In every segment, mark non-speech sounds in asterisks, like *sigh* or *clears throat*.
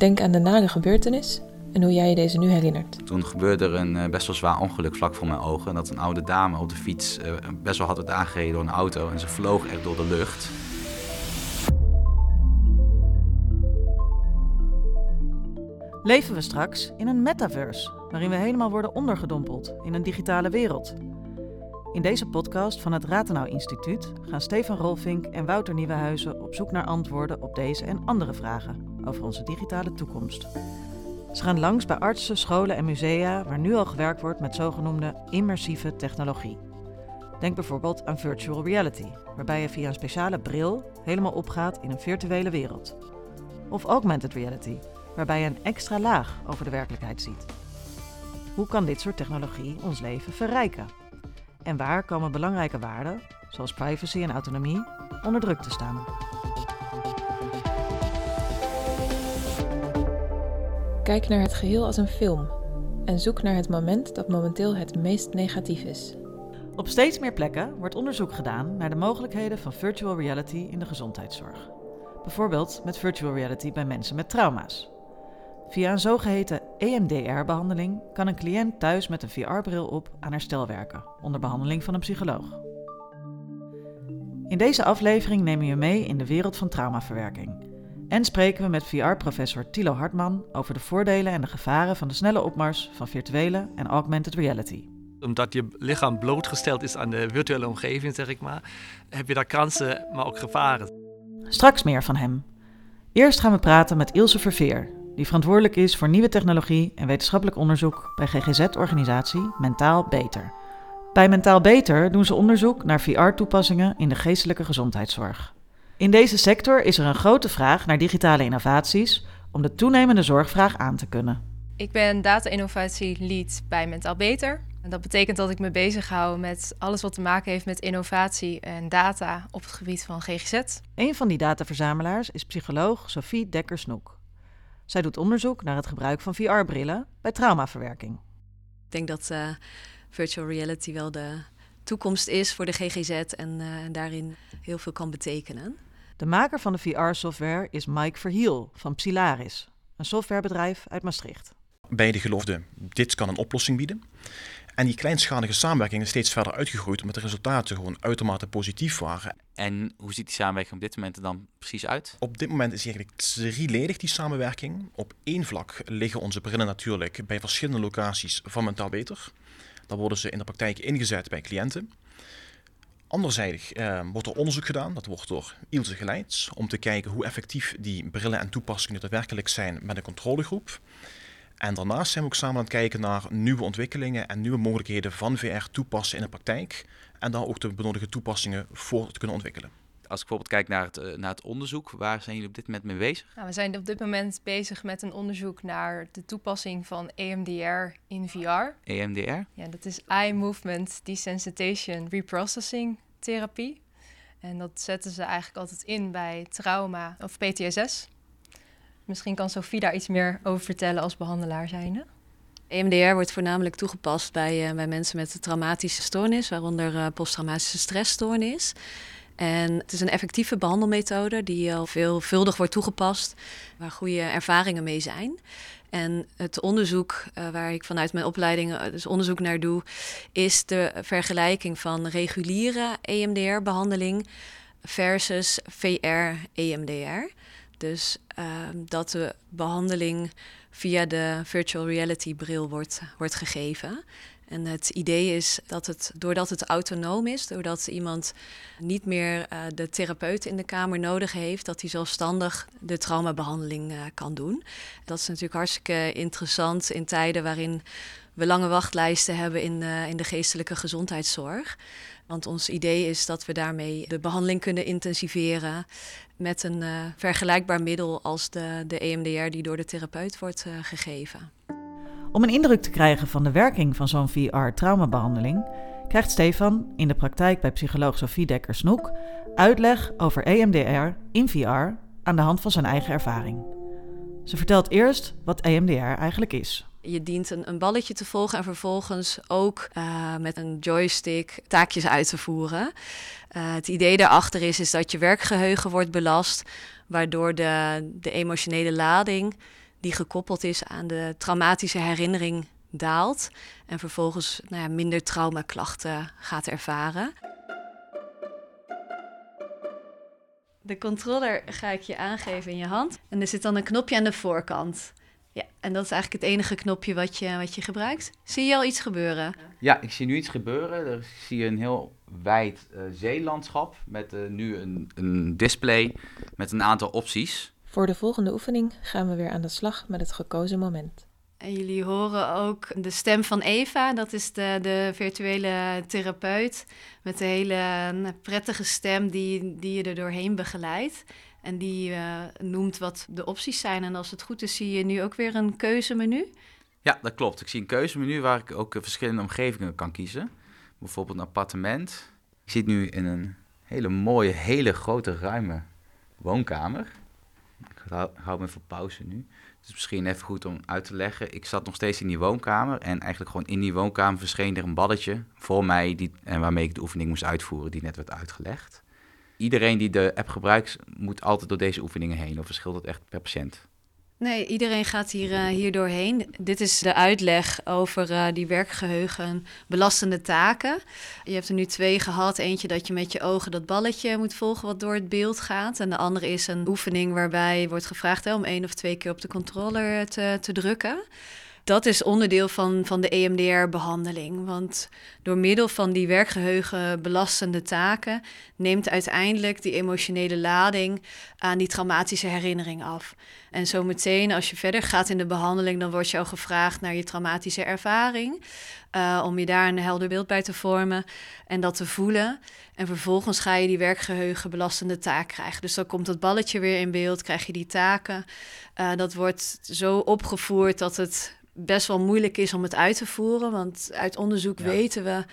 Denk aan de nare gebeurtenis en hoe jij je deze nu herinnert. Toen gebeurde er een eh, best wel zwaar ongeluk vlak voor mijn ogen. Dat een oude dame op de fiets eh, best wel hard werd aangereden door een auto en ze vloog echt door de lucht. Leven we straks in een metaverse, waarin we helemaal worden ondergedompeld in een digitale wereld? In deze podcast van het Ratenau Instituut gaan Stefan Rolfink en Wouter Nieuwenhuizen op zoek naar antwoorden op deze en andere vragen over onze digitale toekomst. Ze gaan langs bij artsen, scholen en musea waar nu al gewerkt wordt met zogenoemde immersieve technologie. Denk bijvoorbeeld aan virtual reality, waarbij je via een speciale bril helemaal opgaat in een virtuele wereld. Of augmented reality, waarbij je een extra laag over de werkelijkheid ziet. Hoe kan dit soort technologie ons leven verrijken? En waar komen belangrijke waarden, zoals privacy en autonomie, onder druk te staan? Kijk naar het geheel als een film en zoek naar het moment dat momenteel het meest negatief is. Op steeds meer plekken wordt onderzoek gedaan naar de mogelijkheden van virtual reality in de gezondheidszorg. Bijvoorbeeld met virtual reality bij mensen met trauma's. Via een zogeheten EMDR-behandeling kan een cliënt thuis met een VR-bril op aan herstel werken, onder behandeling van een psycholoog. In deze aflevering nemen we je mee in de wereld van traumaverwerking. En spreken we met VR-professor Thilo Hartman over de voordelen en de gevaren van de snelle opmars van virtuele en augmented reality. Omdat je lichaam blootgesteld is aan de virtuele omgeving, zeg ik maar, heb je daar kansen, maar ook gevaren. Straks meer van hem. Eerst gaan we praten met Ilse Verveer, die verantwoordelijk is voor nieuwe technologie en wetenschappelijk onderzoek bij GGZ-organisatie Mentaal Beter. Bij Mentaal Beter doen ze onderzoek naar VR-toepassingen in de geestelijke gezondheidszorg. In deze sector is er een grote vraag naar digitale innovaties om de toenemende zorgvraag aan te kunnen. Ik ben data-innovatie lead bij Mentaal Beter. En dat betekent dat ik me bezighoud met alles wat te maken heeft met innovatie en data op het gebied van GGZ. Een van die dataverzamelaars is psycholoog Sophie Dekker-Snoek. Zij doet onderzoek naar het gebruik van VR-brillen bij traumaverwerking. Ik denk dat uh, virtual reality wel de toekomst is voor de GGZ en uh, daarin heel veel kan betekenen. De maker van de VR-software is Mike Verhiel van Psilaris, een softwarebedrijf uit Maastricht. Beide geloofden, dit kan een oplossing bieden. En die kleinschalige samenwerking is steeds verder uitgegroeid, omdat de resultaten gewoon uitermate positief waren. En hoe ziet die samenwerking op dit moment er dan precies uit? Op dit moment is eigenlijk drieledig die samenwerking. Op één vlak liggen onze brillen natuurlijk bij verschillende locaties van Mentaal Beter. Dan worden ze in de praktijk ingezet bij cliënten. Anderzijds eh, wordt er onderzoek gedaan, dat wordt door Ilse geleid, om te kijken hoe effectief die brillen en toepassingen daadwerkelijk zijn met een controlegroep. En daarnaast zijn we ook samen aan het kijken naar nieuwe ontwikkelingen en nieuwe mogelijkheden van VR toepassen in de praktijk. En daar ook de benodigde toepassingen voor te kunnen ontwikkelen. Als ik bijvoorbeeld kijk naar het, eh, naar het onderzoek, waar zijn jullie op dit moment mee bezig? Nou, we zijn op dit moment bezig met een onderzoek naar de toepassing van EMDR in VR. EMDR? Ja, dat is Eye Movement Desensitization Reprocessing Therapie. En dat zetten ze eigenlijk altijd in bij trauma of PTSS. Misschien kan Sophie daar iets meer over vertellen als behandelaar zijnde. EMDR wordt voornamelijk toegepast bij, uh, bij mensen met een traumatische stoornis, waaronder uh, posttraumatische stressstoornis. En het is een effectieve behandelmethode die al veelvuldig wordt toegepast, waar goede ervaringen mee zijn. En het onderzoek uh, waar ik vanuit mijn opleiding dus onderzoek naar doe, is de vergelijking van reguliere EMDR-behandeling versus VR-EMDR. Dus uh, dat de behandeling via de virtual reality bril wordt, wordt gegeven. En het idee is dat het, doordat het autonoom is, doordat iemand niet meer uh, de therapeut in de kamer nodig heeft, dat hij zelfstandig de traumabehandeling uh, kan doen. Dat is natuurlijk hartstikke interessant in tijden waarin we lange wachtlijsten hebben in, uh, in de geestelijke gezondheidszorg. Want ons idee is dat we daarmee de behandeling kunnen intensiveren met een vergelijkbaar middel als de, de EMDR die door de therapeut wordt gegeven. Om een indruk te krijgen van de werking van zo'n VR-traumabehandeling, krijgt Stefan in de praktijk bij psycholoog Sophie Dekker-Snoek uitleg over EMDR in VR aan de hand van zijn eigen ervaring. Ze vertelt eerst wat EMDR eigenlijk is. Je dient een, een, balletje te volgen en vervolgens ook uh, met een joystick taakjes uit te voeren. Uh, het idee daarachter is, is dat je werkgeheugen wordt belast, waardoor de, de emotionele lading die gekoppeld is aan de traumatische herinnering daalt en vervolgens nou ja, minder traumaklachten gaat ervaren. De controller ga ik je aangeven in je hand. En er zit dan een knopje aan de voorkant. Ja, en dat is eigenlijk het enige knopje wat je, wat je gebruikt. Zie je al iets gebeuren? Ja, ik zie nu iets gebeuren. Er zie je een heel wijd uh, zeelandschap met uh, nu een, een display met een aantal opties. Voor de volgende oefening gaan we weer aan de slag met het gekozen moment. En jullie horen ook de stem van Eva, dat is de, de virtuele therapeut. Met een hele nou, prettige stem die, die je er doorheen begeleidt. En die uh, noemt wat de opties zijn. En als het goed is, zie je nu ook weer een keuzemenu. Ja, dat klopt. Ik zie een keuzemenu waar ik ook verschillende omgevingen kan kiezen. Bijvoorbeeld een appartement. Ik zit nu in een hele mooie, hele grote, ruime woonkamer. Hou, hou me even pauze nu. Is misschien even goed om uit te leggen. Ik zat nog steeds in die woonkamer. En eigenlijk gewoon in die woonkamer verscheen er een balletje voor mij. Die, en waarmee ik de oefening moest uitvoeren, die net werd uitgelegd. Iedereen die de app gebruikt, moet altijd door deze oefeningen heen. Of verschilt het echt per patiënt? Nee, iedereen gaat hier, uh, hier doorheen. Dit is de uitleg over uh, die werkgeheugen belastende taken. Je hebt er nu twee gehad. Eentje dat je met je ogen dat balletje moet volgen wat door het beeld gaat. En de andere is een oefening waarbij wordt gevraagd hè, om één of twee keer op de controller te, te drukken dat is onderdeel van, van de EMDR-behandeling. Want door middel van die werkgeheugen belastende taken neemt uiteindelijk die emotionele lading aan die traumatische herinnering af. En zometeen, als je verder gaat in de behandeling, dan wordt je al gevraagd naar je traumatische ervaring. Uh, om je daar een helder beeld bij te vormen en dat te voelen. En vervolgens ga je die werkgeheugen belastende taak krijgen. Dus dan komt dat balletje weer in beeld, krijg je die taken. Uh, dat wordt zo opgevoerd dat het best wel moeilijk is om het uit te voeren. Want uit onderzoek weten we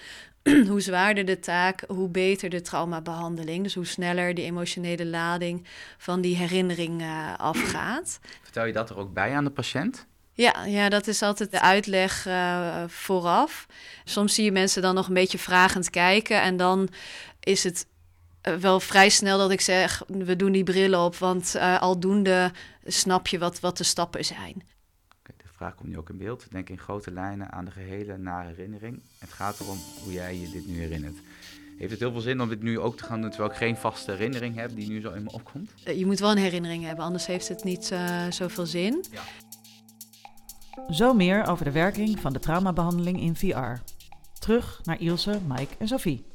*clears throat* hoe zwaarder de taak, hoe beter de traumabehandeling. Dus hoe sneller de emotionele lading van die herinnering uh, afgaat. Vertel je dat er ook bij aan de patiënt? Ja, ja, dat is altijd de uitleg uh, vooraf. Soms zie je mensen dan nog een beetje vragend kijken en dan is het uh, wel vrij snel dat ik zeg, we doen die bril op, want aldoende snap je wat, wat de stappen zijn vraag komt nu ook in beeld. Denk in grote lijnen aan de gehele nare herinnering. Het gaat erom hoe jij je dit nu herinnert. Heeft het heel veel zin om dit nu ook te gaan doen terwijl ik geen vaste herinnering heb die nu zo in me opkomt? Je moet wel een herinnering hebben, anders heeft het niet uh, zoveel zin. Ja. Zo meer over de werking van de traumabehandeling in VR. Terug naar Ilse, Mike en Sophie.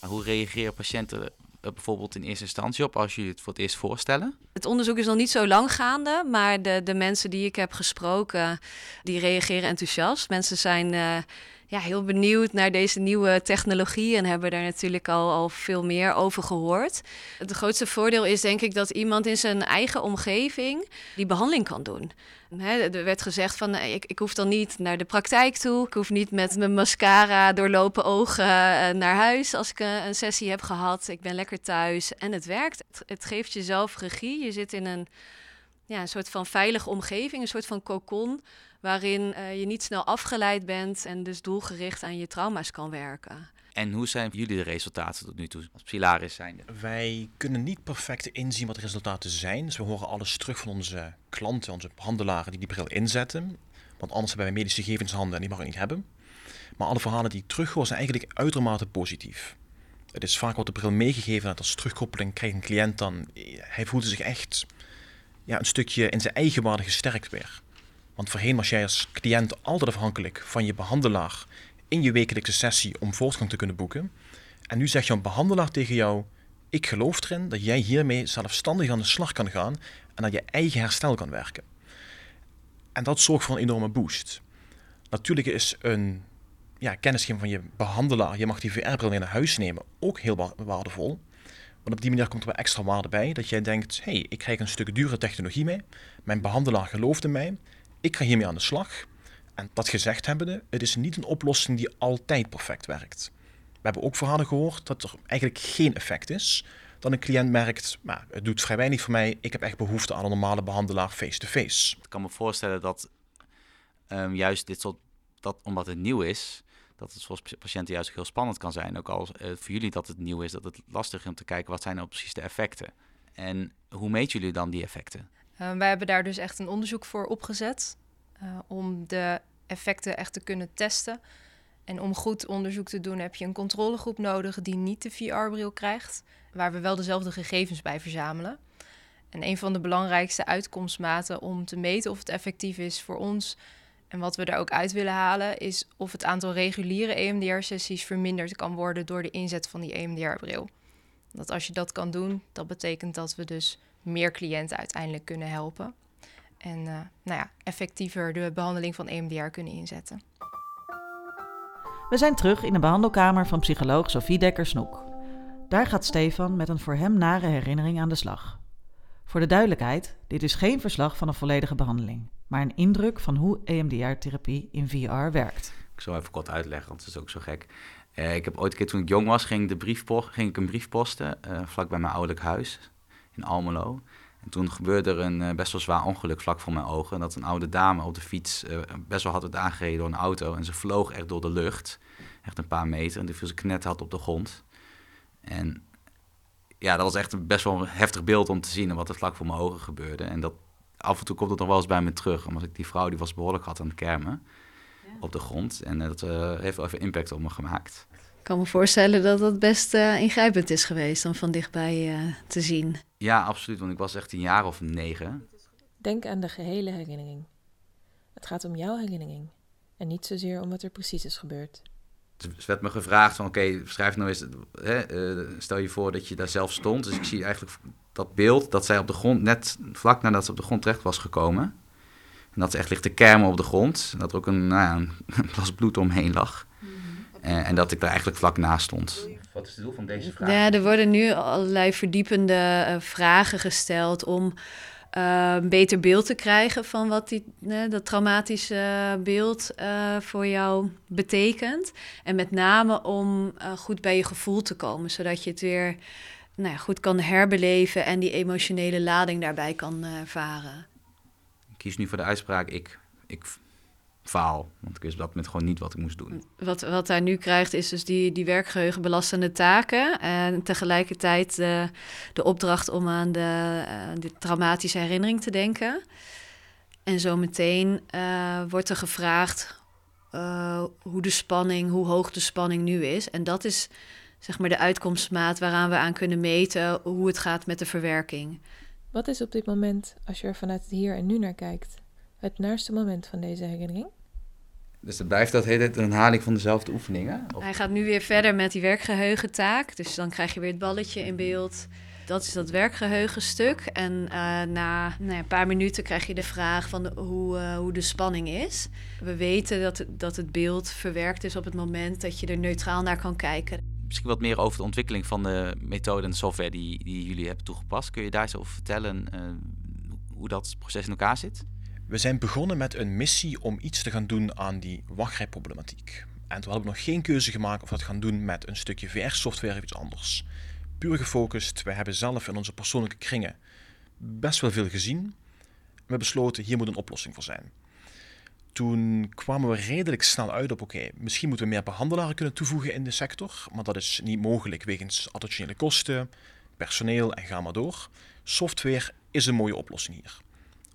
Hoe reageren patiënten bijvoorbeeld in eerste instantie op als jullie het voor het eerst voorstellen? Het onderzoek is nog niet zo lang gaande, maar de, de mensen die ik heb gesproken, die reageren enthousiast. Mensen zijn uh, ja, heel benieuwd naar deze nieuwe technologie en hebben daar natuurlijk al, al veel meer over gehoord. Het grootste voordeel is denk ik dat iemand in zijn eigen omgeving die behandeling kan doen. er werd gezegd van ik, ik hoef dan niet naar de praktijk toe. Ik hoef niet met mijn mascara doorlopen ogen eh, naar huis als ik eh, een sessie heb gehad. Ik ben lekker thuis en het werkt. Het, het geeft jezelf regie. Je zit in een, ja, een soort van veilige omgeving, een soort van cocon waarin uh, je niet snel afgeleid bent en dus doelgericht aan je trauma's kan werken. En hoe zijn jullie de resultaten tot nu toe als Pilaris zijn? Wij kunnen niet perfect inzien wat de resultaten zijn. Dus we horen alles terug van onze klanten, onze handelaren die die bril inzetten. Want anders hebben wij medische gegevens handen en die mag ik niet hebben. Maar alle verhalen die ik terughoor zijn eigenlijk uitermate positief. Het is vaak wat de bril meegegeven dat als terugkoppeling krijgt een cliënt dan... Hij voelde zich echt ja, een stukje in zijn eigen waarde gesterkt weer. Want voorheen was jij als cliënt altijd afhankelijk van je behandelaar in je wekelijkse sessie om voortgang te kunnen boeken. En nu zegt jouw behandelaar tegen jou: Ik geloof erin dat jij hiermee zelfstandig aan de slag kan gaan en dat je eigen herstel kan werken. En dat zorgt voor een enorme boost. Natuurlijk is een ja, kennisgeving van je behandelaar, je mag die VR-bril mee naar huis nemen, ook heel waardevol. Want op die manier komt er wel extra waarde bij dat jij denkt: hé, hey, ik krijg een stuk dure technologie mee. Mijn behandelaar gelooft in mij. Ik ga hiermee aan de slag. En dat gezegd hebbende, het is niet een oplossing die altijd perfect werkt. We hebben ook verhalen gehoord dat er eigenlijk geen effect is. Dan een cliënt merkt, maar het doet vrij weinig voor mij. Ik heb echt behoefte aan een normale behandelaar face-to-face. Ik kan me voorstellen dat um, juist dit soort, dat, omdat het nieuw is, dat het voor patiënten juist heel spannend kan zijn. Ook als uh, voor jullie dat het nieuw is, dat het lastig is om te kijken wat zijn nou precies de effecten. En hoe meten jullie dan die effecten? Uh, wij hebben daar dus echt een onderzoek voor opgezet uh, om de effecten echt te kunnen testen. En om goed onderzoek te doen heb je een controlegroep nodig die niet de VR-bril krijgt, waar we wel dezelfde gegevens bij verzamelen. En een van de belangrijkste uitkomstmaten om te meten of het effectief is voor ons en wat we er ook uit willen halen, is of het aantal reguliere EMDR-sessies verminderd kan worden door de inzet van die EMDR-bril. Dat als je dat kan doen, dat betekent dat we dus meer cliënten uiteindelijk kunnen helpen. En uh, nou ja, effectiever de behandeling van EMDR kunnen inzetten. We zijn terug in de behandelkamer van psycholoog Sophie Dekker-Snoek. Daar gaat Stefan met een voor hem nare herinnering aan de slag. Voor de duidelijkheid, dit is geen verslag van een volledige behandeling, maar een indruk van hoe EMDR-therapie in VR werkt. Ik zal even kort uitleggen, want het is ook zo gek. Uh, ik heb ooit een keer toen ik jong was, ging, de brief ging ik een brief posten uh, vlak bij mijn ouderlijk huis in Almelo. En toen gebeurde er een uh, best wel zwaar ongeluk vlak voor mijn ogen. Dat een oude dame op de fiets best wel had werd aangereden door een auto. En ze vloog echt door de lucht, echt een paar meter. En die viel ze knetterhard op de grond. En ja, dat was echt een best wel een heftig beeld om te zien wat er vlak voor mijn ogen gebeurde. En dat, af en toe komt het nog wel eens bij me terug. Omdat ik die vrouw, die was behoorlijk hard aan het kermen op de grond. En dat uh, heeft wel even impact op me gemaakt. Ik kan me voorstellen dat dat best ingrijpend is geweest om van dichtbij te zien. Ja, absoluut. Want ik was echt een jaar of negen. Denk aan de gehele herinnering. Het gaat om jouw herinnering. En niet zozeer om wat er precies is gebeurd. Dus werd me gevraagd van oké, okay, schrijf nou eens, hè, uh, stel je voor dat je daar zelf stond. Dus ik zie eigenlijk dat beeld dat zij op de grond, net vlak nadat ze op de grond terecht was gekomen. En dat ze echt ligt te kermen op de grond. En dat er ook een, nou ja, een *laughs* glas bloed omheen lag. Mm -hmm. en, en, dat ik daar eigenlijk vlak naast stond. Wat is het doel van deze vraag? Ja, er worden nu allerlei verdiepende uh, vragen gesteld om uh, een beter beeld te krijgen van wat die, uh, dat traumatische beeld uh, voor jou betekent. En met name om goed bij je gevoel te komen, zodat je het weer nou ja, goed kan herbeleven en die emotionele lading daarbij kan ervaren. Ik kies nu voor de uitspraak ik. Ik faal. Want ik wist op dat moment gewoon niet wat ik moest doen. Wat, wat hij nu krijgt is dus die, die werkgeheugenbelastende taken. En tegelijkertijd de, de opdracht om aan de, uh, de traumatische herinnering te denken. En zometeen uh, wordt er gevraagd uh, hoe de spanning, hoe hoog de spanning nu is. En dat is zeg maar de uitkomstmaat waaraan we aan kunnen meten hoe het gaat met de verwerking. Wat is op dit moment, als je er vanuit het hier en nu naar kijkt, het naarste moment van deze herinnering? Dus het blijft dat hele een herhaling van dezelfde oefeningen? Of? Hij gaat nu weer verder met die werkgeheugentaak. Dus dan krijg je weer het balletje in beeld. Dat is dat werkgeheugenstuk. En uh, na nou ja, een paar minuten krijg je de vraag van de, hoe, uh, hoe de spanning is. We weten dat, dat het beeld verwerkt is op het moment dat je er neutraal naar kan kijken. Misschien wat meer over de ontwikkeling van de methode en software die, die jullie hebben toegepast. Kun je daar eens over vertellen uh, hoe dat proces in elkaar zit? We zijn begonnen met een missie om iets te gaan doen aan die wachtrijproblematiek. En toen hadden we nog geen keuze gemaakt of we dat gaan doen met een stukje VR-software of iets anders. Puur gefocust, we hebben zelf in onze persoonlijke kringen best wel veel gezien. We besloten, hier moet een oplossing voor zijn. Toen kwamen we redelijk snel uit op, oké, misschien moeten we meer behandelaren kunnen toevoegen in de sector, maar dat is niet mogelijk wegens additionele kosten, personeel en ga maar door. Software is een mooie oplossing hier.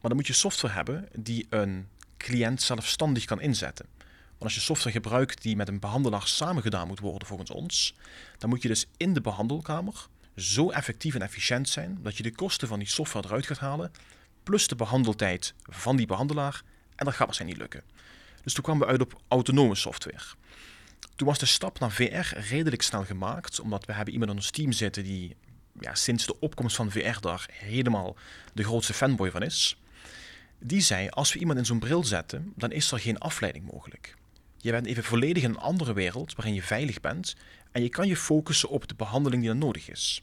Maar dan moet je software hebben die een cliënt zelfstandig kan inzetten. Want als je software gebruikt die met een behandelaar samengedaan moet worden volgens ons, dan moet je dus in de behandelkamer zo effectief en efficiënt zijn dat je de kosten van die software eruit gaat halen, plus de behandeltijd van die behandelaar, en dat gaat waarschijnlijk niet lukken. Dus toen kwamen we uit op autonome software. Toen was de stap naar VR redelijk snel gemaakt, omdat we hebben iemand in ons team zitten die ja, sinds de opkomst van VR daar helemaal de grootste fanboy van is die zei: Als we iemand in zo'n bril zetten, dan is er geen afleiding mogelijk. Je bent even volledig in een andere wereld waarin je veilig bent en je kan je focussen op de behandeling die er nodig is.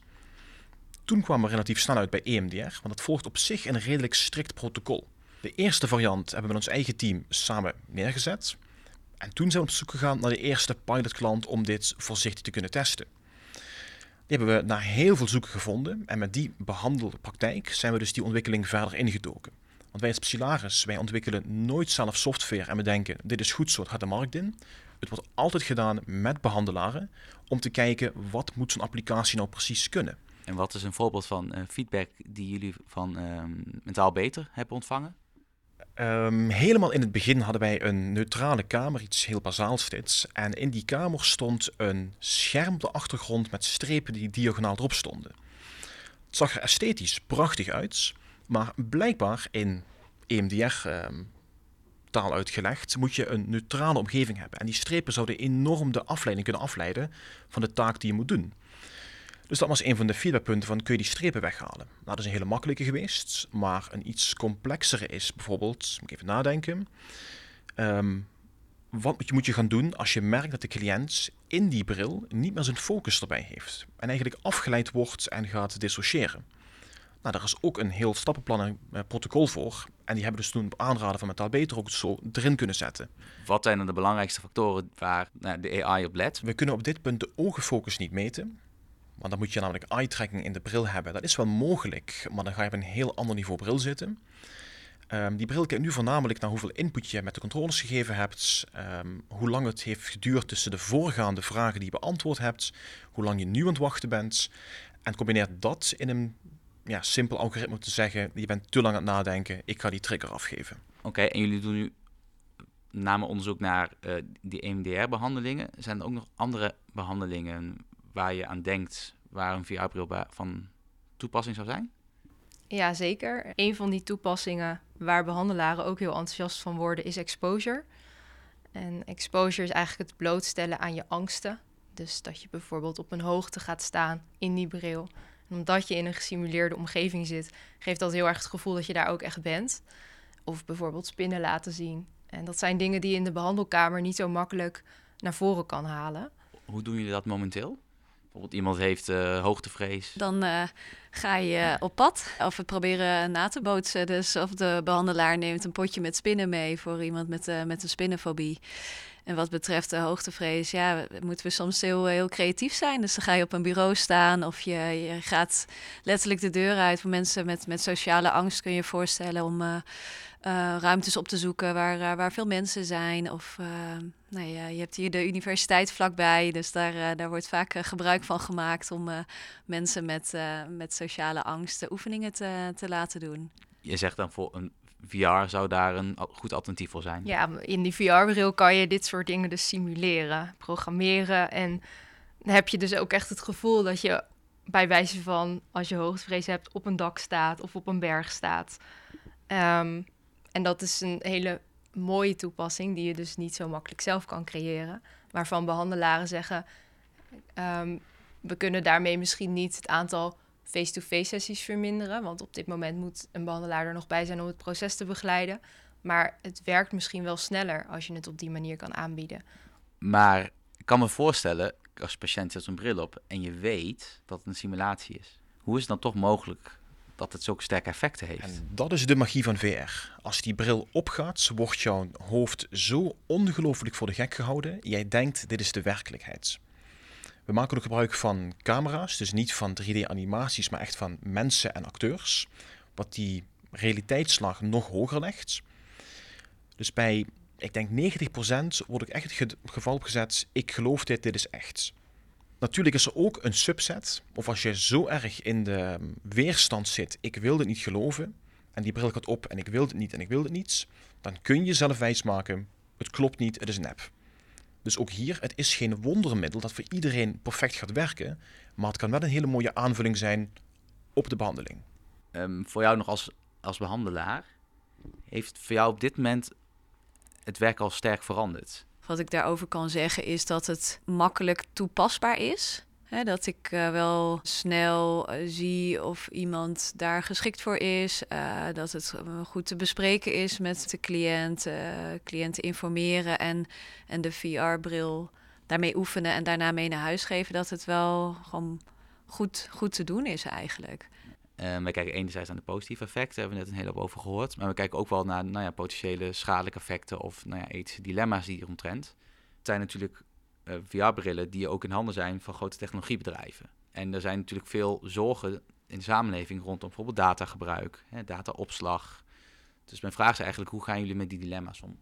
Toen kwamen we relatief snel uit bij EMDR, want dat volgt op zich een redelijk strikt protocol. De eerste variant hebben we met ons eigen team samen neergezet. En toen zijn we op zoek gegaan naar de eerste pilotklant om dit voorzichtig te kunnen testen. Die hebben we na heel veel zoeken gevonden en met die behandelpraktijk zijn we dus die ontwikkeling verder ingedoken. Want wij als Psylaris, wij ontwikkelen nooit zelf software en we denken, dit is goed zo, het gaat de markt in. Het wordt altijd gedaan met behandelaren om te kijken wat moet zo'n applicatie nou precies kunnen. En wat is een voorbeeld van feedback die jullie van ehm, Mentaal Beter hebben ontvangen? Um, helemaal in het begin hadden wij een neutrale kamer, iets heel bazaals dit. En in die kamer stond een scherm op de achtergrond met strepen die diagonaal erop stonden. Het zag er esthetisch prachtig uit, maar blijkbaar in EMDR ehm, taal uitgelegd moet je een neutrale omgeving hebben. En die strepen zouden enorm de afleiding kunnen afleiden van de taak die je moet doen. Dus dat was een van de feedbackpunten van kun je die strepen weghalen. Nou, dat is een hele makkelijke geweest, maar een iets complexere is bijvoorbeeld, moet ik even nadenken, um, wat moet je gaan doen als je merkt dat de cliënt in die bril niet meer zijn focus erbij heeft en eigenlijk afgeleid wordt en gaat dissociëren. Nou, daar is ook een heel stappenplan en uh, protocol voor. En die hebben dus toen op aanraden van Metaal Beter ook zo erin kunnen zetten. Wat zijn dan de belangrijkste factoren waar nou, de AI op let? We kunnen op dit punt de ogenfocus niet meten. Want dan moet je namelijk eye-tracking in de bril hebben. Dat is wel mogelijk, maar dan ga je op een heel ander niveau bril zitten. Um, die bril kijkt nu voornamelijk naar hoeveel input je met de controles gegeven hebt, um, hoe lang het heeft geduurd tussen de voorgaande vragen die je beantwoord hebt, hoe lang je nu aan het wachten bent. En combineert dat in een ja, simpel algoritme te zeggen, je bent te lang aan het nadenken, ik ga die trigger afgeven. Oké, en jullie doen nu name onderzoek naar uh, die EMDR-behandelingen. Zijn er ook nog andere behandelingen waar je aan denkt waar een VR-bril van toepassing zou zijn? Ja, zeker. Een van die toepassingen waar behandelaren ook heel enthousiast van worden is exposure. En exposure is eigenlijk het blootstellen aan je angsten. Dus dat je bijvoorbeeld op een hoogte gaat staan in die bril. Omdat je in een gesimuleerde omgeving zit, geeft dat heel erg het gevoel dat je daar ook echt bent. Of bijvoorbeeld spinnen laten zien. En dat zijn dingen die je in de behandelkamer niet zo makkelijk naar voren kan halen. Hoe doen jullie dat momenteel? bijvoorbeeld iemand heeft uh, hoogtevrees. Dan uh, ga je op pad of we proberen na te bootsen. Dus of de behandelaar neemt een potje met spinnen mee voor iemand met, uh, met een spinnenfobie. En wat betreft de hoogtevrees, ja, moeten we soms heel, heel creatief zijn. Dus dan ga je op een bureau staan of je, je gaat letterlijk de deur uit. Voor mensen met, met sociale angst kun je je voorstellen om uh, uh, ruimtes op te zoeken waar, uh, waar veel mensen zijn. Of nou ja, je hebt hier de universiteit vlakbij, dus daar, daar wordt vaak gebruik van gemaakt om mensen met, met sociale angst oefeningen te, te laten doen. Je zegt dan voor een VR zou daar een goed alternatief voor zijn. Ja, in die VR-bril kan je dit soort dingen dus simuleren, programmeren. En dan heb je dus ook echt het gevoel dat je bij wijze van, als je hoogtevrees hebt, op een dak staat of op een berg staat. Ehm, en dat is een hele mooie toepassing die je dus niet zo makkelijk zelf kan creëren. Waarvan behandelaren zeggen, um, we kunnen daarmee misschien niet het aantal face-to-face sessies verminderen. Want op dit moment moet een behandelaar er nog bij zijn om het proces te begeleiden. Maar het werkt misschien wel sneller als je het op die manier kan aanbieden. Maar ik kan me voorstellen, als patiënt zet een bril op en je weet dat het een simulatie is. Hoe is het dan toch mogelijk dat het zulke sterke effecten heeft? En dat is de magie van VR. Als die bril opgaat, wordt jouw hoofd zo ongelooflijk voor de gek gehouden. Jij denkt, dit is de werkelijkheid. We maken ook gebruik van camera's, dus niet van 3D-animaties, maar echt van mensen en acteurs. Wat die realiteitsslag nog hoger legt. Dus bij, ik denk 90% wordt ook echt het geval opgezet, ik geloof dit, dit is echt. Natuurlijk is er ook een subset, of als je zo erg in de weerstand zit, ik wil dit niet geloven, en die bril gaat op en ik wil het niet en ik wil het niet, dan kun je jezelf wijsmaken, het klopt niet, het is nep. Dus ook hier, het is geen wondermiddel dat voor iedereen perfect gaat werken, maar het kan wel een hele mooie aanvulling zijn op de behandeling. Um, voor jou nog als, als behandelaar, heeft voor jou op dit moment het werk al sterk veranderd? Wat ik daarover kan zeggen is dat het makkelijk toepasbaar is dat ik uh, wel snel uh, zie of iemand daar geschikt voor is. Uh, dat het goed te bespreken is met de cliënt. cliënten informeren en, en de VR-bril daarmee oefenen en daarna mee naar huis geven. Dat het wel gewoon goed, goed te doen is eigenlijk. we kijken enerzijds naar de positieve effecten, hebben we net een hele hoop over gehoord. Maar we kijken ook wel naar nou ja, potentiële schadelijke effecten of nou ja, ethische dilemma's die hier omtrent. Het zijn natuurlijk uh, VR-brillen die ook in handen zijn van grote technologiebedrijven. En er zijn natuurlijk veel zorgen in de samenleving rondom bijvoorbeeld datagebruik, dataopslag. Dus mijn vraag is eigenlijk, hoe gaan jullie met die dilemma's om?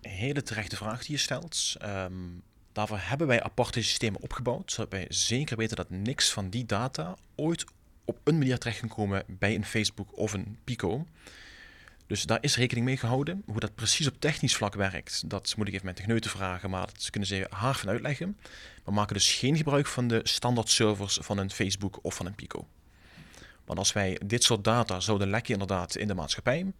Hele terechte vraag die je stelt. Um, Daarvoor hebben wij aparte systemen opgebouwd, zodat wij zeker weten dat niks van die data ooit op een manier terecht kan komen bij een Facebook of een Pico. Dus daar is rekening mee gehouden. Hoe dat precies op technisch vlak werkt, dat moet ik even met techneuten vragen, maar dat kunnen ze haar van uitleggen. We maken dus geen gebruik van de standaard servers van een Facebook of van een Pico. Want als wij dit soort data zouden lekken inderdaad in de maatschappij,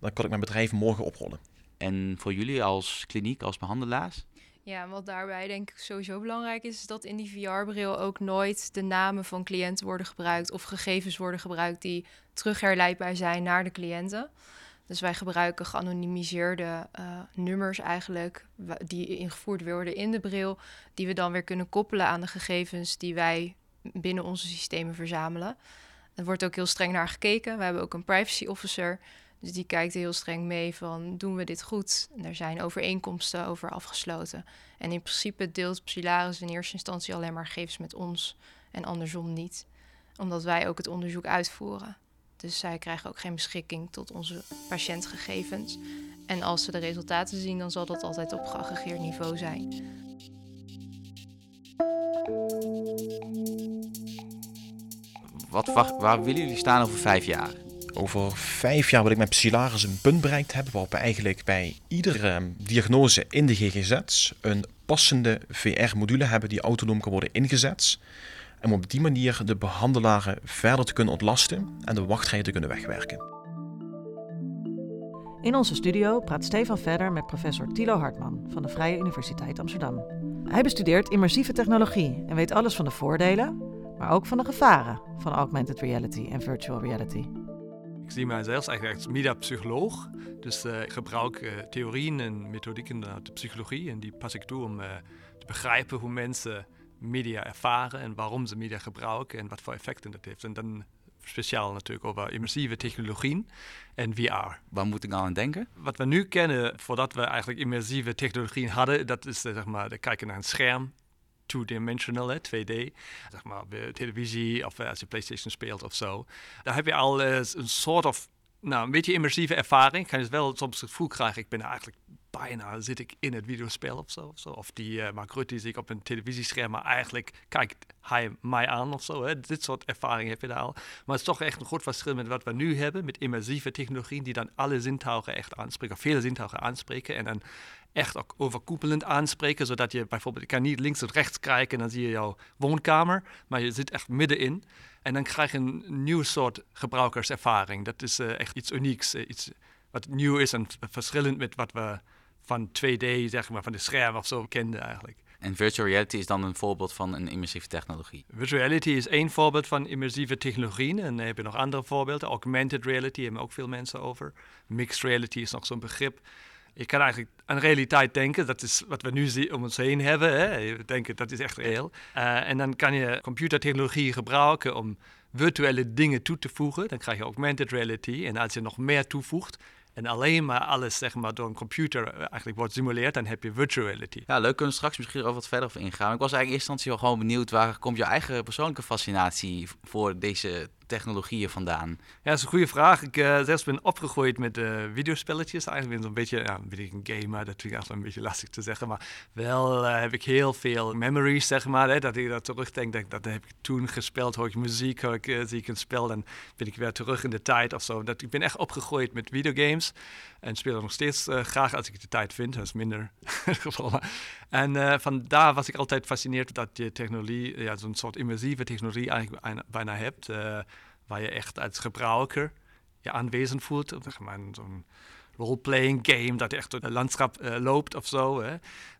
dan kan ik mijn bedrijf morgen oprollen. En voor jullie als kliniek, als behandelaars? Ja, en wat daarbij denk ik sowieso belangrijk is, is dat in die VR-bril ook nooit de namen van cliënten worden gebruikt of gegevens worden gebruikt die terugherleidbaar zijn naar de cliënten. Dus wij gebruiken geanonimiseerde uh, nummers eigenlijk, die ingevoerd worden in de bril, die we dan weer kunnen koppelen aan de gegevens die wij binnen onze systemen verzamelen. Er wordt ook heel streng naar gekeken. We hebben ook een privacy officer dus die kijkt heel streng mee van doen we dit goed? En zijn overeenkomsten over afgesloten. En in principe deelt Psilaris in eerste instantie alleen maar gegevens met ons en andersom niet. Omdat wij ook het onderzoek uitvoeren. Dus zij krijgen ook geen beschikking tot onze patiëntgegevens. En als ze de resultaten zien, dan zal dat altijd op geaggregeerd niveau zijn. Wat, waar willen jullie staan over vijf jaar? Over vijf jaar wil ik met Psilaris een punt bereikt hebben waarop we eigenlijk bij iedere diagnose in de GGZ een passende VR-module hebben die autonoom kan worden ingezet. Om op die manier de behandelaren verder te kunnen ontlasten en de wachtrijen te kunnen wegwerken. In onze studio praat Stefan verder met professor Thilo Hartman van de Vrije Universiteit Amsterdam. Hij bestudeert immersieve technologie en weet alles van de voordelen, maar ook van de gevaren van augmented reality en virtual reality. Ik zie mijzelf eigenlijk als mediapsycholoog. Dus uh, ik gebruik uh, theorieën en methodieken uit de psychologie. En die pas ik toe om uh, te begrijpen hoe mensen media ervaren en waarom ze media gebruiken en wat voor effecten dat heeft. En dan speciaal natuurlijk over immersieve technologieën en VR. Waar moet ik nou aan denken? Wat we nu kennen, voordat we eigenlijk immersieve technologieën hadden, dat is zeg maar, de kijken naar een scherm two-dimensional, 2D. Zeg maar bij televisie of als je PlayStation speelt of zo. Daar heb je al uh, een soort of, nou, een beetje immersieve ervaring. Kan je wel soms het gevoel krijgen, ik ben eigenlijk bijna zit ik in het videospel of zo. Of, die uh, Mark Rutte zie ik op een televisiescherm, maar eigenlijk kijkt hij mij aan of zo. Dit soort ervaring heb je daar al. Maar het is toch echt een groot verschil met wat we nu hebben, met immersieve technologieën die dan alle zintuigen echt aanspreken, of vele zintuigen aanspreken. En dan echt ook overkoepelend aanspreken, zodat je bijvoorbeeld, je kan niet links of rechts kijken en dan zie je jouw woonkamer, maar je zit echt middenin. En dan krijg je een nieuw soort gebruikerservaring. Dat is uh, echt iets unieks, uh, iets wat nieuw is en verschillend met wat we van 2D, zeg maar, van de scherm of zo kenden eigenlijk. En virtual reality is dan een voorbeeld van een immersieve technologie? Virtual reality is één voorbeeld van immersieve technologieën. En dan heb je nog andere voorbeelden. Augmented reality hebben ook veel mensen over. Mixed reality is nog zo'n begrip je kan eigenlijk aan realiteit denken. Dat is wat we nu om ons heen hebben. Hè. denken dat is echt reëel. Uh, en dan kan je computertechnologie gebruiken om virtuele dingen toe te voegen. Dan krijg je augmented reality. En als je nog meer toevoegt, en alleen maar alles zeg maar, door een computer eh, eigenlijk wordt simuleerd, dan heb je virtual reality. Ja, leuk. Kunnen we straks misschien er wat verder op ingaan. Ik was eigenlijk in eerste instantie wel gewoon benieuwd waar komt je eigen persoonlijke fascinatie voor deze technologieën vandaan? Ja, dat is een goede vraag. Ik uh, zelfs ben opgegroeid met uh, videospelletjes. Eigenlijk ben zo'n beetje, ja, ben ik een gamer, dat vind ik echt een beetje lastig te zeggen. Maar wel uh, heb ik heel veel memories, zeg maar. Hè, dat ik dat terugdenk, dat, dat heb ik toen gespeeld. Hoor ik muziek, hoor ik, zie ik een spel, dan ben ik weer terug in de tijd of zo. Dat, ik ben echt opgegroeid met videogames. En speel er nog steeds graag als ik de tijd vind. Dat is minder *laughs* het geval. En van daar was ik altijd gefascineerd dat je technologie, ja, zo'n soort immersieve technologie eigenlijk bijna hebt waar je echt als gebruiker je aanwezend voelt. Zeg maar zo'n role-playing game, dat echt door het landschap uh, loopt of zo. Hè?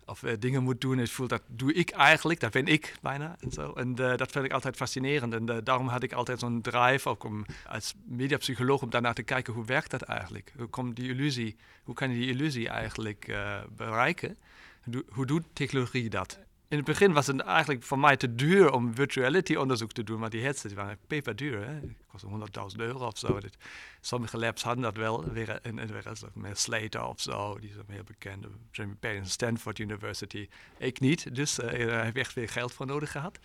Of uh, dingen moet doen. Ik voel dat doe ik eigenlijk, dat ben ik bijna. En, zo. en uh, dat vind ik altijd fascinerend. En daarom had ik altijd zo'n drive, ook om als mediapsycholoog, om daarnaar te kijken hoe werkt dat eigenlijk? Hoe komt die illusie, hoe kan je die illusie eigenlijk bereiken? hoe doet technologie dat? In het begin was het eigenlijk voor mij te duur om virtuality onderzoek te doen, maar die headsets waren peperduur. Hè? kostte 100.000 euro of zo. sommige labs hadden dat wel, weer, en, meer Slater of zo, die is meer bekend. Jeremy Payne, Stanford University. Ik niet, dus uh, daar heb ik echt weer geld voor nodig gehad.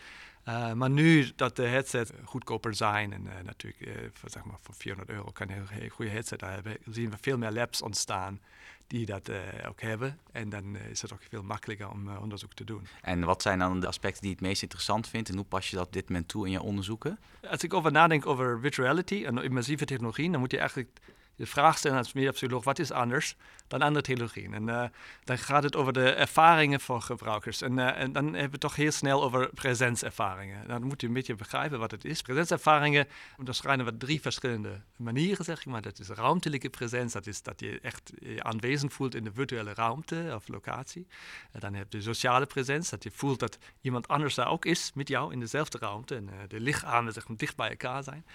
Uh, maar nu dat de headsets goedkoper zijn en natuurlijk voor, zeg maar, voor 400 euro kan je een goede headset hebben, zien we veel meer labs ontstaan die dat uh, ook hebben. En dan is het ook veel makkelijker om onderzoek te doen. En wat zijn dan de aspecten die je het meest interessant vindt en hoe pas je dat op dit moment toe in je onderzoeken? Als ik over nadenk over virtual reality en immersieve technologie, dan moet je eigenlijk de vraag stellen als mediapsycholoog, wat is anders dan andere technologieën? En uh, dan gaat het over de ervaringen van gebruikers. En, en, dan hebben we toch heel snel over presentservaringen. Dan moet je een beetje begrijpen wat het is. Presentservaringen onderscheiden we drie verschillende manieren, zeg ik maar. Dat is ruimtelijke presens, dat is dat je echt je aanwezig voelt in de virtuele ruimte of locatie. En dan heb je sociale presens, dat je voelt dat iemand anders daar ook is met jou in dezelfde ruimte. En uh, de lichamen zeg maar, dicht bij elkaar zijn.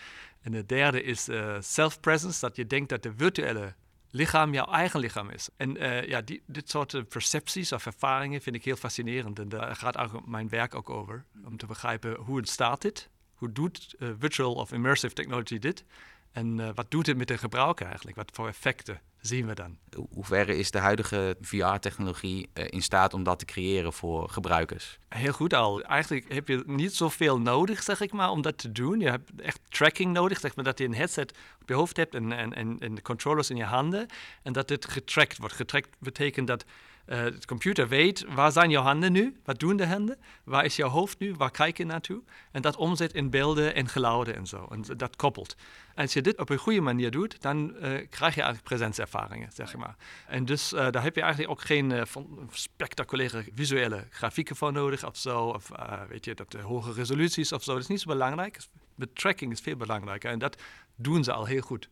En de derde is self-presence, dat je denkt dat de virtuele lichaam jouw eigen lichaam is. En uh, ja, die, dit soort percepties of ervaringen vind ik heel fascinerend. En daar gaat ook mijn werk ook over. Om te begrijpen hoe ontstaat dit? Hoe doet uh, virtual of immersive technology dit? En uh, wat doet het met de gebruiker eigenlijk? Wat voor effecten zien we dan? Hoe ver is de huidige VR-technologie uh, in staat om dat te creëren voor gebruikers? Heel goed al. Eigenlijk heb je niet zoveel nodig, zeg ik maar, om dat te doen. Je hebt echt tracking nodig, zeg maar, dat je een headset op je hoofd hebt en, en, en, en de controllers in je handen. En dat dit getrackt wordt. Getrackt betekent dat uh, de computer weet waar zijn jouw handen nu, wat doen de handen, waar is jouw hoofd nu, waar kijk je naartoe. En dat omzet in beelden en geluiden en zo. En dat koppelt. Als je dit op een goede manier doet, dan uh, krijg je eigenlijk presentservaringen, zeg maar. En dus uh, daar heb je eigenlijk ook geen spectaculaire visuele grafieken voor nodig of zo. Of weet je, dat hoge resoluties of zo. Dat is niet zo belangrijk. De tracking is veel belangrijker en dat doen ze al heel goed.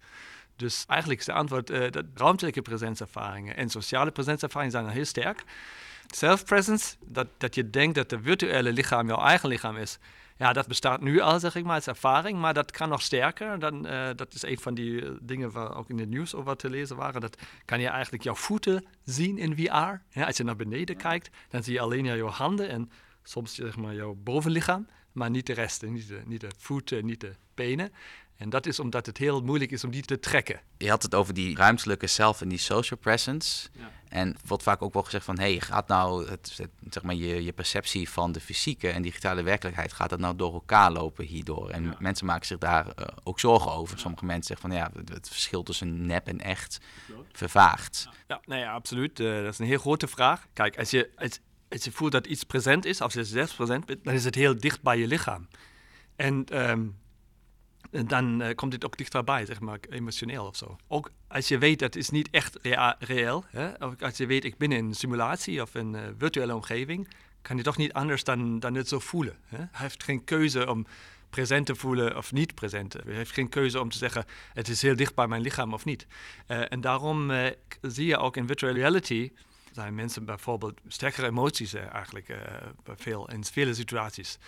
Dus eigenlijk is de antwoord uh, dat ruimtelijke presentservaringen en sociale presentservaringen zijn heel sterk. Self-presence, dat, dat je denkt dat het virtuele lichaam jouw eigen lichaam is. Ja, dat bestaat nu al, zeg ik maar, als ervaring, maar dat kan nog sterker. Dan, uh, dat is een van die uh, dingen waar ook in het nieuws over te lezen waren. Dat kan je eigenlijk jouw voeten zien in VR. Ja, als je naar beneden kijkt, dan zie je alleen jouw handen en soms zeg maar jouw bovenlichaam, maar niet de rest, niet de, niet de voeten, niet de benen. En dat is omdat het heel moeilijk is om die te trekken. Je had het over die ruimtelijke self en die social presence. Ja. En wordt vaak ook wel gezegd van... hé, hey, gaat nou het, het, zeg maar je, je perceptie van de fysieke en digitale werkelijkheid... gaat dat nou door elkaar lopen hierdoor? En ja. mensen maken zich daar uh, ook zorgen over. Sommige mensen zeggen van... ja, het, het verschil tussen nep en echt vervaagt. Ja, nou ja, absoluut. Uh, dat is een heel grote vraag. Kijk, als je, als, als je voelt dat iets present is... als je zelf present bent, dan is het heel dicht bij je lichaam. En... Um, dan uh, komt dit ook dichterbij, zeg maar, emotioneel of zo. Ook als je weet dat is niet echt reëel, hè? Als je weet ik ben in een simulatie of een uh, virtuele omgeving, kan je toch niet anders dan, dan het zo voelen. Hè? Hij heeft geen keuze om present te voelen of niet present. Hij heeft geen keuze om te zeggen het is heel dicht bij mijn lichaam of niet. Uh, en daarom zie je ook in virtual reality zijn mensen bijvoorbeeld sterkere emoties eigenlijk veel, in vele situaties.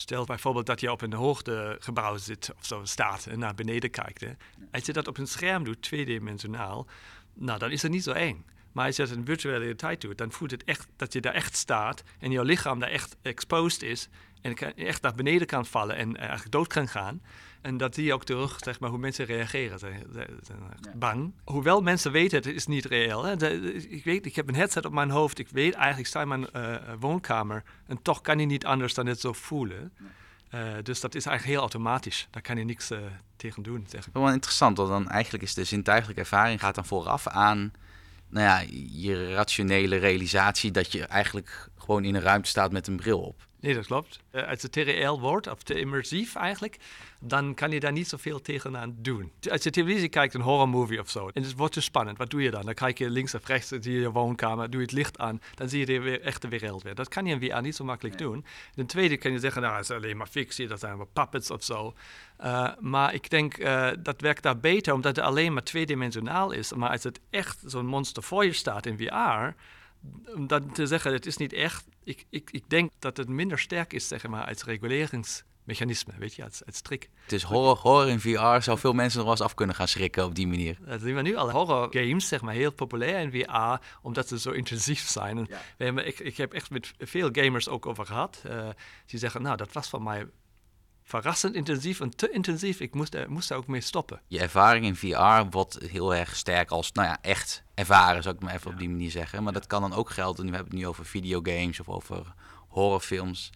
Stel bijvoorbeeld dat je op een hoogtegebouw zit of zo staat en naar beneden kijkt. Als je dat op een scherm doet, tweedimensionaal, nou dan is het niet zo eng. Maar als je dat in virtuele realiteit doet, dan voelt het echt dat je daar echt staat en jouw lichaam daar echt exposed is en echt naar beneden kan vallen en eigenlijk dood kan gaan. En dat zie je ook terug, zeg maar, hoe mensen reageren. Ze zijn bang. Hoewel mensen weten, het is niet reëel. Hè. ik weet, ik heb een headset op mijn hoofd. Ik weet eigenlijk, ik sta in mijn uh, woonkamer. En toch kan je niet anders dan het zo voelen. Uh, dus dat is eigenlijk heel automatisch. Daar kan je niks uh, tegen doen. Zeg ik. Wel interessant, want dan eigenlijk is de zintuigelijke ervaring gaat dan vooraf aan nou ja, je rationele realisatie dat je eigenlijk gewoon in een ruimte staat met een bril op. Nee, dat klopt. Uh, als het te reëel wordt, of te immersief eigenlijk, dan kan je daar niet zoveel tegenaan doen. Als je televisie kijkt, een horrormovie of zo, en het wordt te spannend, wat doe je dan? Dan kijk je links of rechts, zie je je woonkamer, doe je het licht aan, dan zie je de weer, echte wereld weer. Dat kan je in VR niet zo makkelijk nee. doen. Ten tweede kan je zeggen, nou, het is alleen maar fictie, dat zijn maar puppets of zo. Uh, maar ik denk, uh, dat werkt daar beter, omdat het alleen maar tweedimensionaal is. Maar als het echt zo'n monster voor je staat in VR om dan te zeggen, het is niet echt. Ik, ik, ik denk dat het minder sterk is, zeg maar, als reguleringsmechanisme, weet je, als, als trick. Het is horror, horror in VR, zou veel mensen nog wel eens af kunnen gaan schrikken op die manier. Dat zien we nu al. Horror games, zeg maar, heel populair in VR, omdat ze zo intensief zijn. En ja. we hebben, ik, ik heb echt met veel gamers ook over gehad. Uh, die zeggen, nou, dat was van mij verrassend intensief en te intensief. Ik moest, er, moest daar ook mee stoppen. Je ervaring in VR wordt heel erg sterk als, nou ja, echt ervaren, zou ik maar even ja. op die manier zeggen. Maar dat kan dan ook gelden, nu hebben we het nu over videogames of over horrorfilms.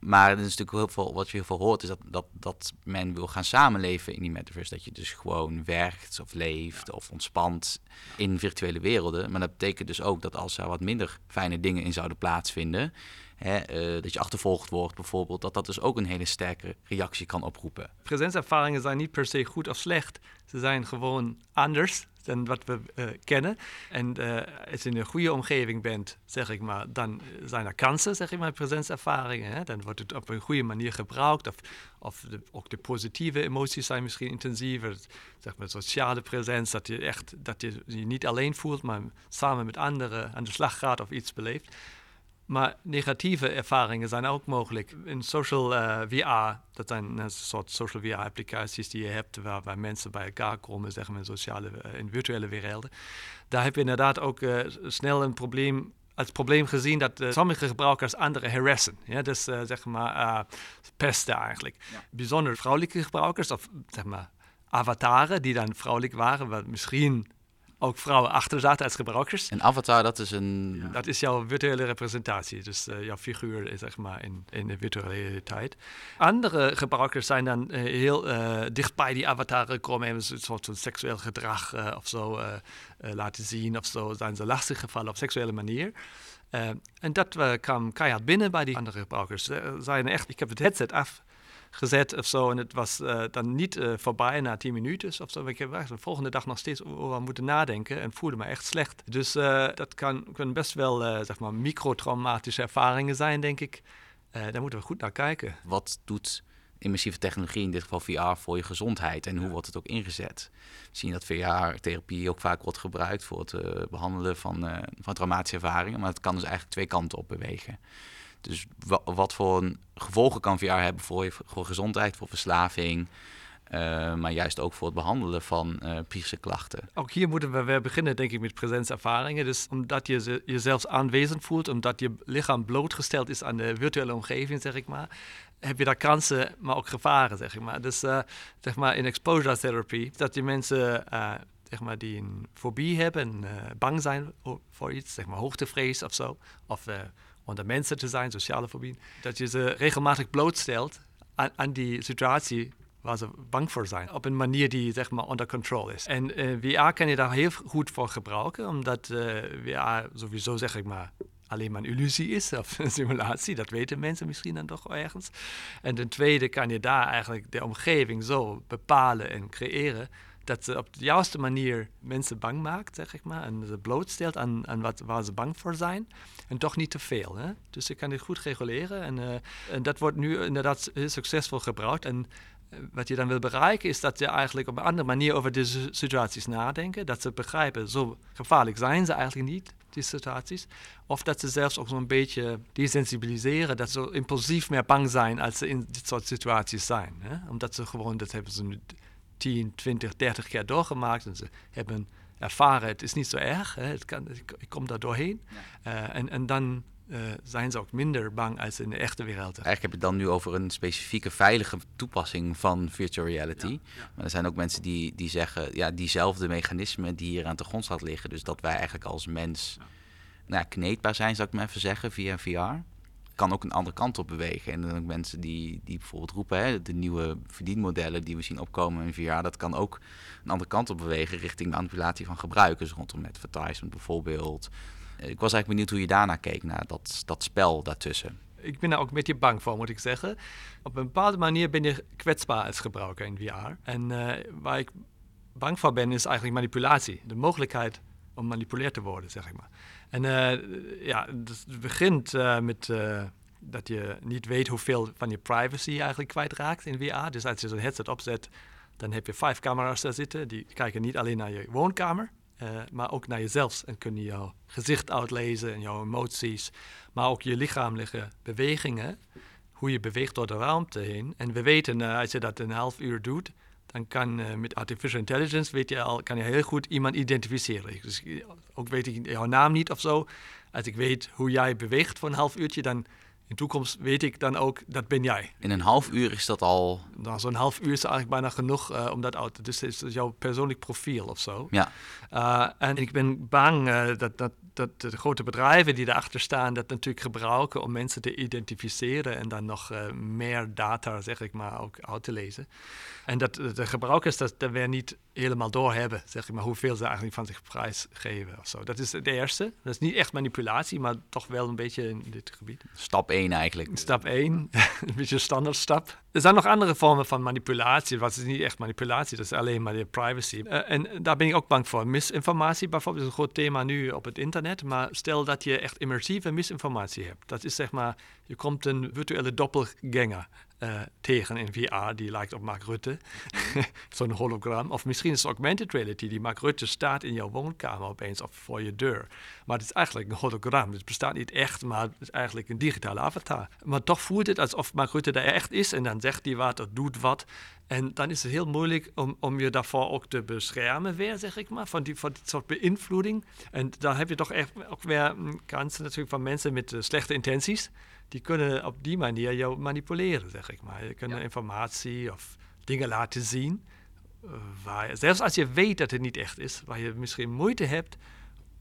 Maar er is natuurlijk heel veel, wat je heel veel hoort, is dat, dat, dat men wil gaan samenleven in die metaverse. Dat je dus gewoon werkt of leeft of ontspant in virtuele werelden. Maar dat betekent dus ook dat als er wat minder fijne dingen in zouden plaatsvinden, hè, eh, dat je achtervolgd wordt bijvoorbeeld, dat dat dus ook een hele sterke reactie kan oproepen. Presenzervaringen zijn niet per se goed of slecht. Ze zijn gewoon anders dan wat we uh, kennen. En uh, als je in een goede omgeving bent, zeg ik maar, dan zijn er kansen, zeg ik maar, presenzervaringen. Hè? Dan wordt het op een goede manier gebruikt. Of, of de, ook de positieve emoties zijn misschien intensiever. Zeg maar, sociale presens, dat je echt dat je, je niet alleen voelt, maar samen met anderen aan de slag gaat of iets beleeft. Maar negatieve ervaringen zijn ook mogelijk. In social uh, VR, dat zijn een soort social VR-applicaties die je hebt, waarbij mensen bij elkaar komen, zeg maar, in sociale in virtuele werelden. Daar heb je inderdaad ook uh, snel een probleem als probleem gezien dat uh, sommige gebruikers anderen harassen. Ja, dus uh, zeg maar uh, pesten eigenlijk. Ja. Bijzonder vrouwelijke gebruikers of zeg maar avataren die dan vrouwelijk waren, wat misschien ook vrouwen achter zaten als gebruikers. Een avatar, dat is een... Ja, dat is jouw virtuele representatie, dus uh, jouw figuur zeg maar in, in de virtuele realiteit. Andere gebruikers zijn dan uh, heel uh, dicht bij die avatar gekomen, hebben een soort van seksueel gedrag of zo laten zien of zo, zijn ze lastig gevallen op seksuele manier. en dat kwam keihard binnen bij die andere gebruikers. zijn echt, ik heb het headset af gezet of zo. En het was uh, dan niet uh, voorbij na tien minuten of zo. Ik heb de volgende dag nog steeds over moeten nadenken en voelde me echt slecht. Dus uh, dat kan, kunnen best wel zeg maar microtraumatische ervaringen zijn, denk ik. daar moeten we goed naar kijken. Wat doet immersieve technologie, in dit geval VR, voor je gezondheid en hoe wordt het ook ingezet? We zien dat VR-therapie ook vaak wordt gebruikt voor het behandelen van, van traumatische ervaringen, maar het kan dus eigenlijk twee kanten op bewegen. Dus wat voor gevolgen kan VR hebben voor je voor gezondheid, voor verslaving, uh, maar juist ook voor het behandelen van uh, psychische klachten. Ook hier moeten we weer beginnen, denk ik, met presenzervaringen. Dus omdat je jezelf aanwezig voelt, omdat je lichaam blootgesteld is aan de virtuele omgeving, zeg ik maar, heb je daar kansen, maar ook gevaren, zeg ik maar. Dus uh, zeg maar in exposure therapy, dat je mensen zeg maar, die een fobie hebben, bang zijn voor iets, zeg maar hoogtevrees of zo, of onder mensen te zijn, sociale fobie, dat je ze regelmatig blootstelt aan, aan, die situatie waar ze bang voor zijn. Op een manier die zeg maar onder controle is. En uh, VR kan je daar heel goed voor gebruiken, omdat uh, VR sowieso zeg ik maar alleen maar een illusie is of een simulatie. Dat weten mensen misschien dan toch ergens. En ten tweede kan je daar eigenlijk de omgeving zo bepalen en creëren dat ze op de juiste manier mensen bang maakt, zeg ik maar. En ze blootstelt aan, aan wat, waar ze bang voor zijn. En toch niet te veel. Hè? Dus je kan dit goed reguleren. En, uh, en dat wordt nu inderdaad heel succesvol gebruikt. En uh, wat je dan wil bereiken is dat je eigenlijk op een andere manier over deze situaties nadenken. Dat ze begrijpen, zo gevaarlijk zijn ze eigenlijk niet, die situaties. Of dat ze zelfs ook zo'n beetje desensibiliseren. Dat ze impulsief meer bang zijn als ze in dit soort situaties zijn. Hè? Omdat ze gewoon, dat hebben ze 10, 20, 30 keer doorgemaakt. En ze hebben ervaren, het is niet zo erg, hè, het kan, ik, ik kom daar doorheen. Ja. Uh, en, en dan uh, zijn ze ook minder bang als in de echte wereld. Eigenlijk heb je het dan nu over een specifieke veilige toepassing van virtual reality. Ja, ja. Maar er zijn ook mensen die, die zeggen, ja, diezelfde mechanismen die hier aan de grondslag liggen. Dus dat wij eigenlijk als mens nou, kneedbaar zijn, zou ik maar even zeggen, via VR kan ook een andere kant op bewegen. En dan ook mensen die, die bijvoorbeeld roepen, hè, de nieuwe verdienmodellen die we zien opkomen in VR, dat kan ook een andere kant op bewegen richting manipulatie van gebruikers rondom advertisement bijvoorbeeld. Ik was eigenlijk benieuwd hoe je daarna keek, naar dat, dat spel daartussen. Ik ben daar ook een beetje bang voor, moet ik zeggen. Op een bepaalde manier ben je kwetsbaar als gebruiker in VR. En uh, waar ik bang voor ben, is eigenlijk manipulatie. De mogelijkheid om manipuleerd te worden, zeg ik maar. En uh, ja, dus het begint uh, met uh, dat je niet weet hoeveel van je privacy eigenlijk kwijtraakt in VR. Dus als je zo'n headset opzet, dan heb je vijf camera's daar zitten. Die kijken niet alleen naar je woonkamer, maar ook naar jezelf. En kunnen jouw gezicht uitlezen en jouw emoties, maar ook je lichamelijke bewegingen. Hoe je beweegt door de ruimte heen. En we weten, als je dat een half uur doet, dan kan uh, met artificial intelligence weet je al, kan je heel goed iemand identificeren. Dus ook weet ik jouw naam niet of zo. Als ik weet hoe jij beweegt voor een half uurtje, dan in de toekomst weet ik dan ook, dat ben jij. In een half uur is dat al... Nou, zo'n half uur is eigenlijk bijna genoeg uh, om dat uit te... Dus het is jouw persoonlijk profiel of zo. Ja. Uh, en ik ben bang dat, dat dat de grote bedrijven die daarachter staan, dat natuurlijk gebruiken om mensen te identificeren en dan nog uh, meer data, zeg ik maar, ook uit te lezen. En dat de gebruikers dat, dat weer niet helemaal doorhebben, zeg ik maar, hoeveel ze eigenlijk van zich prijsgeven of zo. Dat is het eerste. Dat is niet echt manipulatie, maar toch wel een beetje in dit gebied. Stap 1 eigenlijk. Stap 1, *laughs* een beetje standaard stap. Er zijn nog andere vormen van manipulatie. Wat is niet echt manipulatie, dat is alleen maar de privacy. Uh, en daar ben ik ook bang voor. Misinformatie bijvoorbeeld is een groot thema nu op het internet. Maar stel dat je echt immersieve misinformatie hebt. Dat is zeg maar, je komt een virtuele doppelganger uh, tegen in VR, die lijkt op Mark Rutte. *laughs* Zo'n hologram. Of misschien is het augmented reality, die Mark Rutte staat in jouw woonkamer opeens of voor je deur. Maar het is eigenlijk een hologram. Het bestaat niet echt, maar het is eigenlijk een digitale avatar. Maar toch voelt het alsof Mark Rutte daar echt is en dan zegt hij wat of doet wat. En dan is het heel moeilijk om, om je daarvoor ook te beschermen weer, zeg ik maar, van die, van dit soort beïnvloeding. En daar heb je toch echt ook weer kansen natuurlijk van mensen met uh, slechte intenties die kunnen op die manier jou manipuleren, zeg ik maar. Je kunnen informatie of dingen laten zien. Uh, waar, zelfs als je weet dat het niet echt is, waar je misschien moeite hebt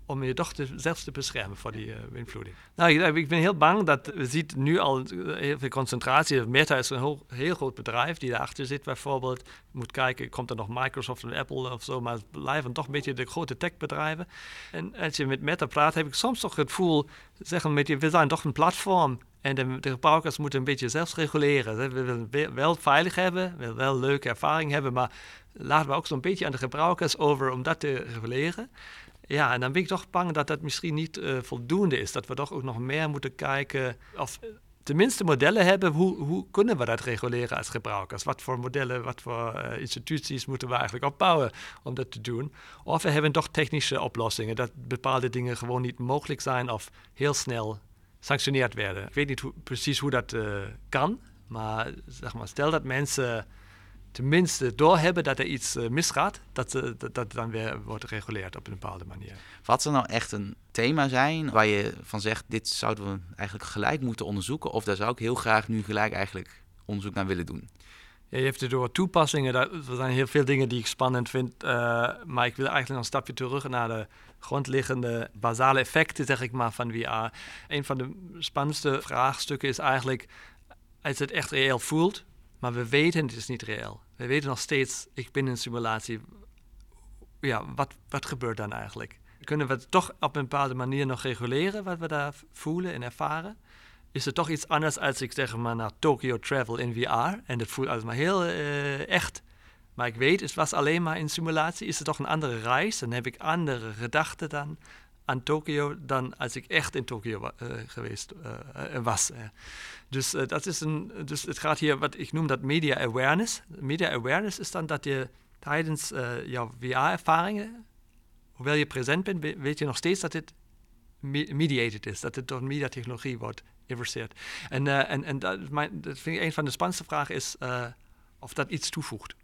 om je toch te, zelfs te beschermen voor die uh, beïnvloeding. Nou, ik, ben heel bang dat we zien nu al heel veel concentratie. Meta is een heel, heel groot bedrijf die daarachter zit bijvoorbeeld. Je moet kijken, komt er nog Microsoft en Apple of zo, maar het blijven toch een beetje de grote techbedrijven. En als je met Meta praat, heb ik soms toch het gevoel, zeggen met je, we zijn toch een platform en de, gebruikers moeten een beetje zelfs reguleren. We willen wel veilig hebben, willen wel leuke ervaring hebben, maar laten we ook zo'n beetje aan de gebruikers over om dat te reguleren. Ja, en dan ben ik toch bang dat dat misschien niet uh, voldoende is. Dat we toch ook nog meer moeten kijken of tenminste modellen hebben. Hoe, hoe kunnen we dat reguleren als gebruikers? Wat voor modellen, wat voor uh, instituties moeten we eigenlijk opbouwen om dat te doen? Of we hebben toch technische oplossingen dat bepaalde dingen gewoon niet mogelijk zijn of heel snel sanctioneerd werden. Ik weet niet hoe, precies hoe dat uh, kan, maar, zeg maar stel dat mensen tenminste doorhebben dat er iets uh, misgaat, dat, dat, dat dan weer wordt gereguleerd op een bepaalde manier. Wat zou nou echt een thema zijn waar je van zegt, dit zouden we eigenlijk gelijk moeten onderzoeken, of daar zou ik heel graag nu gelijk eigenlijk onderzoek naar willen doen? Ja, je hebt het door toepassingen, er zijn heel veel dingen die ik spannend vind, uh, maar ik wil eigenlijk een stapje terug naar de grondliggende basale effecten, zeg ik maar, van VR. Een van de spannendste vraagstukken is eigenlijk, als het echt reëel voelt, maar we weten het is niet reëel. We weten nog steeds, ik ben in een simulatie. Ja, wat, wat gebeurt dan eigenlijk? Kunnen we het toch op een bepaalde manier nog reguleren wat we daar voelen en ervaren? Is het toch iets anders als ik zeg maar naar Tokyo travel in VR en het voelt allemaal heel uh, echt. Maar ik weet, het was alleen maar een simulatie. Is het toch een andere reis? Dan heb ik andere gedachten dan aan Tokio dan als ik echt in Tokio uh, geweest uh, was. Dus, dat is een, dus het gaat hier, wat ik noem dat media awareness. Media awareness is dan dat je tijdens jouw VR-ervaringen, hoewel je present bent, weet je nog steeds dat het mediated is, dat het door mediatechnologie wordt geïnverseerd. En, en, en dat, vind ik een van de spannendste vragen is of dat iets toevoegt.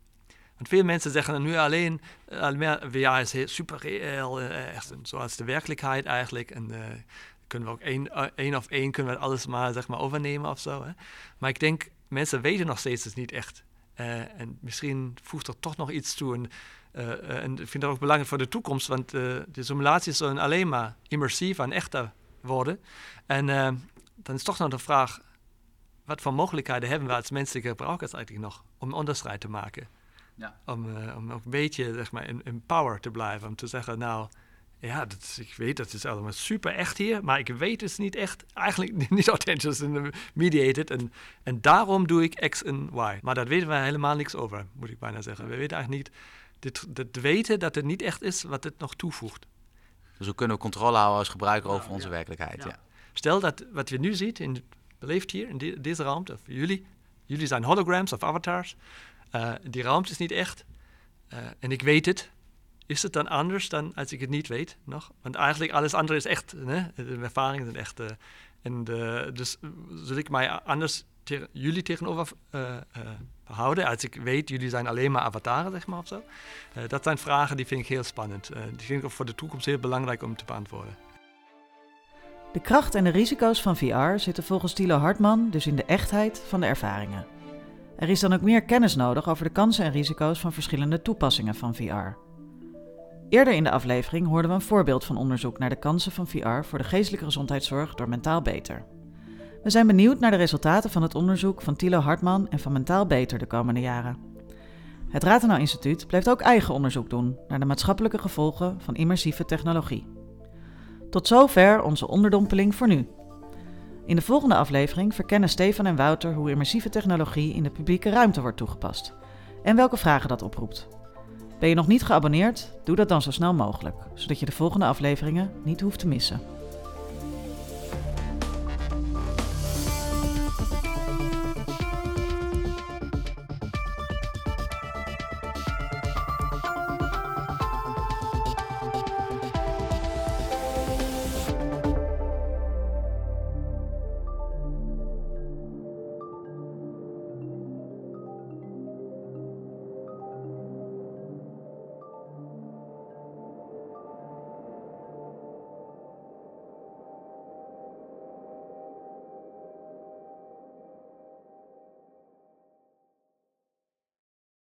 Want veel mensen zeggen nu alleen, uh, VR is super reëel, uh, echt zoals de werkelijkheid eigenlijk. En kunnen we ook één, één of één kunnen we alles maar, zeg maar overnemen of zo. Maar ik denk, mensen weten nog steeds het niet echt. en misschien voegt er toch nog iets toe. En, en ik vind dat ook belangrijk voor de toekomst, want de simulaties zullen alleen maar immersief en echter worden. En dan is toch nog de vraag, wat voor mogelijkheden hebben we als menselijke gebruikers eigenlijk nog om onderscheid te maken? Ja. Om, uh, om ook een beetje zeg maar, in, in, power te blijven. Om te zeggen, nou, ja, dat is, ik weet dat is allemaal super echt hier, maar ik weet het niet echt, eigenlijk *laughs* niet authentisch en mediated. En, en daarom doe ik X en Y. Maar daar weten we helemaal niks over, moet ik bijna zeggen. We weten eigenlijk niet, dit, dit weten dat het niet echt is, wat het nog toevoegt. Dus hoe kunnen we controle houden als gebruiker over onze werkelijkheid? Ja. Stel dat wat je nu ziet, in, beleeft hier, in deze ruimte, of jullie, jullie zijn holograms of avatars. Uh, die ruimte is niet echt. Uh, en ik weet het. Is het dan anders dan als ik het niet weet nog? Want eigenlijk alles andere is echt. De ervaringen zijn echt. Uh, en dus zul ik mij anders jullie tegenover houden als ik weet, jullie zijn alleen maar avataren, zeg maar of zo. dat zijn vragen die vind ik heel spannend. die vind ik ook voor de toekomst heel belangrijk om te beantwoorden. De kracht en de risico's van VR zitten volgens Thilo Hartman dus in de echtheid van de ervaringen. Er is dan ook meer kennis nodig over de kansen en risico's van verschillende toepassingen van VR. Eerder in de aflevering hoorden we een voorbeeld van onderzoek naar de kansen van VR voor de geestelijke gezondheidszorg door Mentaal Beter. We zijn benieuwd naar de resultaten van het onderzoek van Thilo Hartman en van Mentaal Beter de komende jaren. Het Ratenau Instituut blijft ook eigen onderzoek doen naar de maatschappelijke gevolgen van immersieve technologie. Tot zover onze onderdompeling voor nu. In de volgende aflevering verkennen Stefan en Wouter hoe immersieve technologie in de publieke ruimte wordt toegepast en welke vragen dat oproept. Ben je nog niet geabonneerd? Doe dat dan zo snel mogelijk, zodat je de volgende afleveringen niet hoeft te missen.